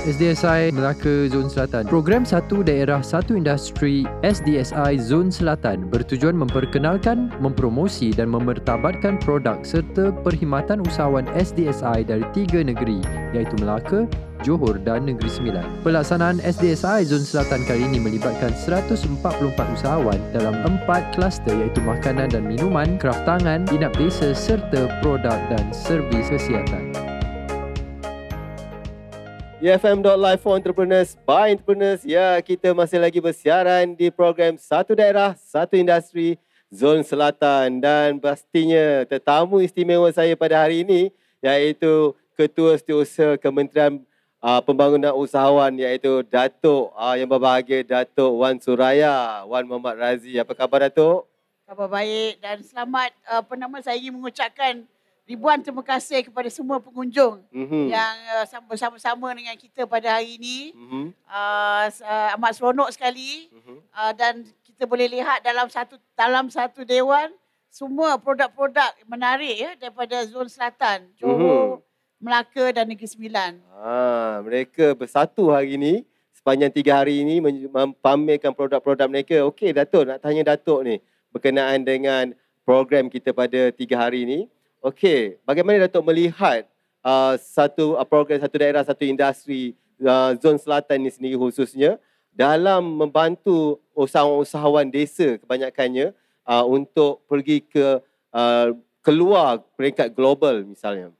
SDSI Melaka Zon Selatan. Program Satu Daerah Satu Industri SDSI Zon Selatan bertujuan memperkenalkan, mempromosi dan memertabatkan produk serta perkhidmatan usahawan SDSI dari tiga negeri iaitu Melaka, Johor dan Negeri Sembilan. Pelaksanaan SDSI Zon Selatan kali ini melibatkan 144 usahawan dalam empat kluster iaitu makanan dan minuman, kraft tangan, inap desa serta produk dan servis kesihatan. EFM.live for entrepreneurs by entrepreneurs. Ya, kita masih lagi bersiaran di program Satu Daerah, Satu Industri, Zon Selatan. Dan pastinya tetamu istimewa saya pada hari ini iaitu Ketua Setiausaha Kementerian uh, Pembangunan Usahawan iaitu Datuk uh, yang berbahagia Datuk Wan Suraya, Wan Muhammad Razi. Apa khabar Datuk? Khabar baik dan selamat uh, apa nama saya ingin mengucapkan ribuan terima kasih kepada semua pengunjung mm-hmm. yang uh, bersama-sama dengan kita pada hari ini. Mm-hmm. Uh, uh, amat seronok sekali mm-hmm. uh, dan kita boleh lihat dalam satu dalam satu dewan semua produk-produk menarik ya daripada zon selatan, Johor, mm-hmm. Melaka dan Negeri Sembilan. Ah, mereka bersatu hari ini sepanjang tiga hari ini mempamerkan produk-produk mereka. Okey, Datuk nak tanya Datuk ni berkenaan dengan program kita pada tiga hari ini. Okey, bagaimana Datuk melihat uh, satu uh, program satu daerah satu industri uh, zon selatan ini sendiri khususnya dalam membantu usahawan-usahawan desa kebanyakannya uh, untuk pergi ke uh, keluar peringkat global misalnya.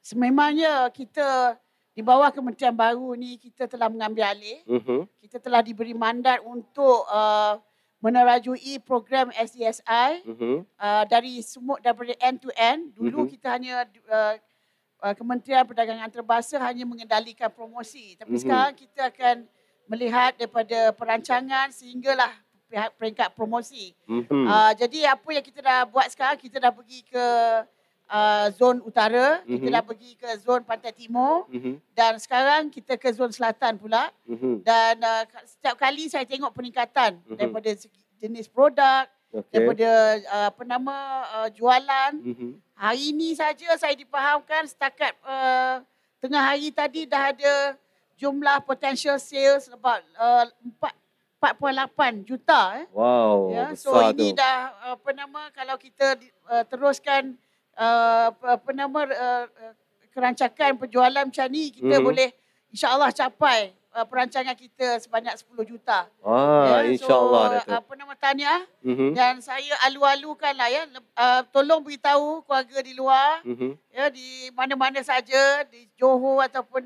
Sememangnya kita di bawah kementerian baru ni kita telah mengambil alih. Uh-huh. Kita telah diberi mandat untuk uh, menerajui program SDSI uh-huh. Mhm. uh, dari semua daripada end to end. Dulu uh-huh. kita hanya uh, uh, Kementerian Perdagangan Antarabangsa hanya mengendalikan promosi. Tapi uh-huh. sekarang kita akan melihat daripada perancangan sehinggalah pihak peringkat promosi. Uh-huh. Uh, jadi apa yang kita dah buat sekarang, kita dah pergi ke uh, zon utara, uh-huh. kita dah pergi ke zon pantai timur uh-huh. dan sekarang kita ke zon selatan pula. Uh-huh. Dan uh, setiap kali saya tengok peningkatan uh-huh. daripada jenis produk, okay. daripada uh, apa nama uh, jualan. Uh-huh. Hari ini saja saya dipahamkan setakat uh, tengah hari tadi dah ada jumlah potential sales about uh, 4 4.8 juta eh. Wow. Ya, so ini tu. dah apa nama kalau kita uh, teruskan uh, apa nama uh, kerancakan penjualan macam ni kita mm-hmm. boleh insyaallah capai uh, perancangan kita sebanyak 10 juta. Ah ya, insyaallah so, apa nama tahniah mm-hmm. dan saya alu-alukanlah ya uh, tolong beritahu keluarga di luar mm-hmm. ya di mana-mana saja di Johor ataupun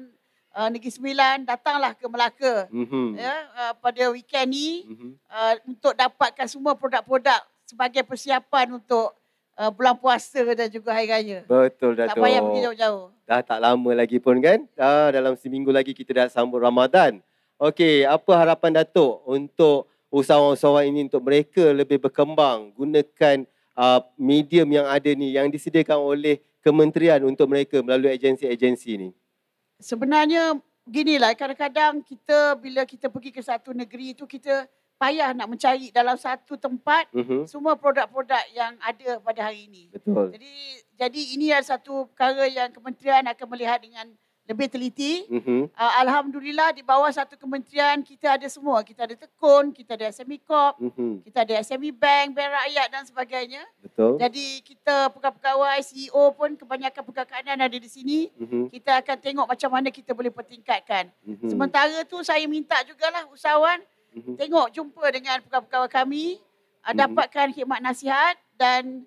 uh, Negeri Sembilan datanglah ke Melaka mm-hmm. ya uh, pada weekend ni mm-hmm. uh, untuk dapatkan semua produk-produk sebagai persiapan untuk uh, bulan puasa dan juga hari raya. Betul Datuk. Tak payah pergi jauh-jauh. Dah tak lama lagi pun kan. Dah dalam seminggu lagi kita dah sambut Ramadan. Okey, apa harapan Datuk untuk usahawan-usahawan ini untuk mereka lebih berkembang gunakan uh, medium yang ada ni yang disediakan oleh kementerian untuk mereka melalui agensi-agensi ni? Sebenarnya beginilah kadang-kadang kita bila kita pergi ke satu negeri itu kita payah nak mencari dalam satu tempat uh-huh. semua produk-produk yang ada pada hari ini. Betul. Jadi jadi ini adalah satu perkara yang kementerian akan melihat dengan lebih teliti. Uh-huh. Uh, Alhamdulillah di bawah satu kementerian kita ada semua. Kita ada Tekun, kita ada SME Corp, uh-huh. kita ada SME Bank, Bank Rakyat dan sebagainya. Betul. Jadi kita pegawai-pegawai CEO pun kebanyakan pegawai ada di sini. Uh-huh. Kita akan tengok macam mana kita boleh pertingkatkan. Uh-huh. Sementara tu saya minta jugalah usahawan Mm-hmm. Tengok jumpa dengan pegawai-pegawai kami, mm-hmm. dapatkan khidmat nasihat dan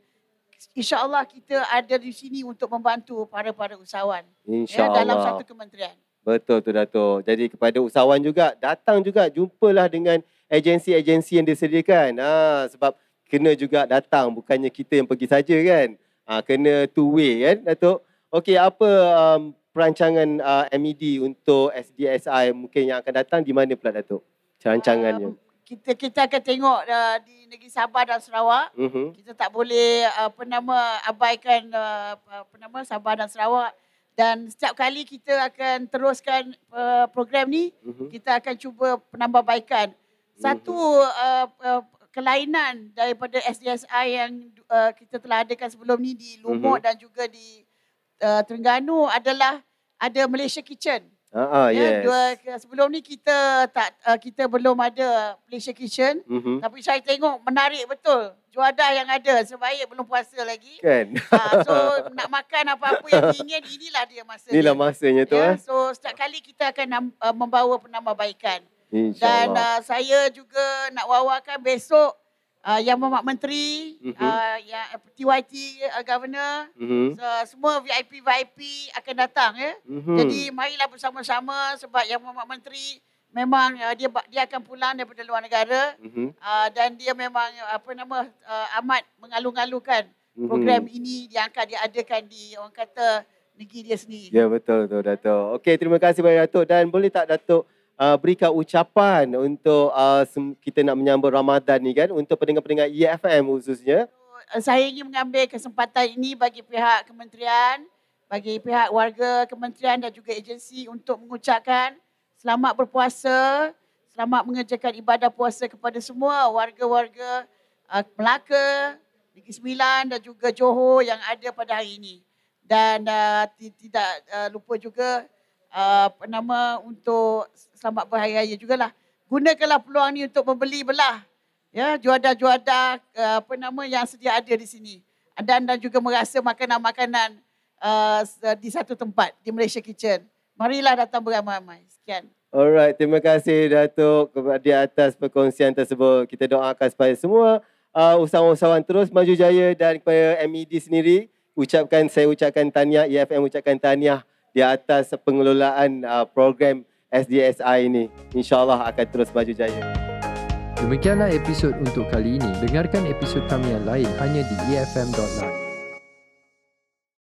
insya-Allah kita ada di sini untuk membantu para-para usahawan ya, dalam satu kementerian. Betul tu Dato. Jadi kepada usahawan juga datang juga jumpalah dengan agensi-agensi yang disediakan. Ha, sebab kena juga datang bukannya kita yang pergi saja kan. Ha, kena two way kan Dato. Okey apa um, perancangan uh, MED untuk SDSI mungkin yang akan datang di mana pula Datuk? Rancangannya? Uh, kita kita akan tengok uh, di negeri Sabah dan Sarawak. Uh-huh. Kita tak boleh uh, apa nama abaikan uh, apa nama Sabah dan Sarawak dan setiap kali kita akan teruskan uh, program ni uh-huh. kita akan cuba penambahbaikan. Satu uh-huh. uh, uh, kelainan daripada SDSI yang uh, kita telah adakan sebelum ni di Lumut uh-huh. dan juga di uh, Terengganu adalah ada Malaysia Kitchen. Ah, uh, ya, yes. dua, sebelum ni kita tak uh, kita belum ada Malaysia Kitchen. Mm-hmm. Tapi saya tengok menarik betul. Juadah yang ada sebaik belum puasa lagi. Kan? Uh, so nak makan apa-apa yang ingin inilah dia masa Inilah ni. masanya tu ya, eh. So setiap kali kita akan uh, membawa penambahbaikan. Dan InsyaAllah. uh, saya juga nak wawarkan besok uh, Yang Mamat Menteri, Mhm. uh, yang TYT uh, Governor, Mm-hmm. so, semua VIP-VIP akan datang ya. Mm-hmm. Jadi marilah bersama-sama sebab Yang Mamat Menteri memang uh, dia dia akan pulang daripada luar negara mm-hmm. uh, dan dia memang uh, apa nama uh, amat mengalu-ngalukan Mhm. program ini yang akan diadakan di orang kata negeri dia sendiri. Ya betul tu Datuk. Okey terima kasih banyak Datuk dan boleh tak Datuk uh, berikan ucapan untuk uh, kita nak menyambut Ramadan ni kan untuk pendengar-pendengar EFM khususnya. Uh, saya ingin mengambil kesempatan ini bagi pihak kementerian, bagi pihak warga kementerian dan juga agensi untuk mengucapkan selamat berpuasa, selamat mengerjakan ibadah puasa kepada semua warga-warga uh, Melaka, Negeri Sembilan dan juga Johor yang ada pada hari ini. Dan uh, ti- tidak uh, lupa juga uh, apa nama untuk selamat berhari raya jugalah. Gunakanlah peluang ni untuk membeli belah ya juadah-juadah uh, apa nama yang sedia ada di sini dan dan juga merasa makanan-makanan uh, di satu tempat di Malaysia Kitchen. Marilah datang beramai-ramai. Sekian. Alright, terima kasih Datuk di atas perkongsian tersebut. Kita doakan supaya semua uh, usahawan-usahawan terus maju jaya dan kepada MED sendiri ucapkan saya ucapkan tahniah EFM ucapkan tahniah di atas pengelolaan uh, program SDSI ini. InsyaAllah akan terus maju jaya. Demikianlah episod untuk kali ini. Dengarkan episod kami yang lain hanya di efm.my.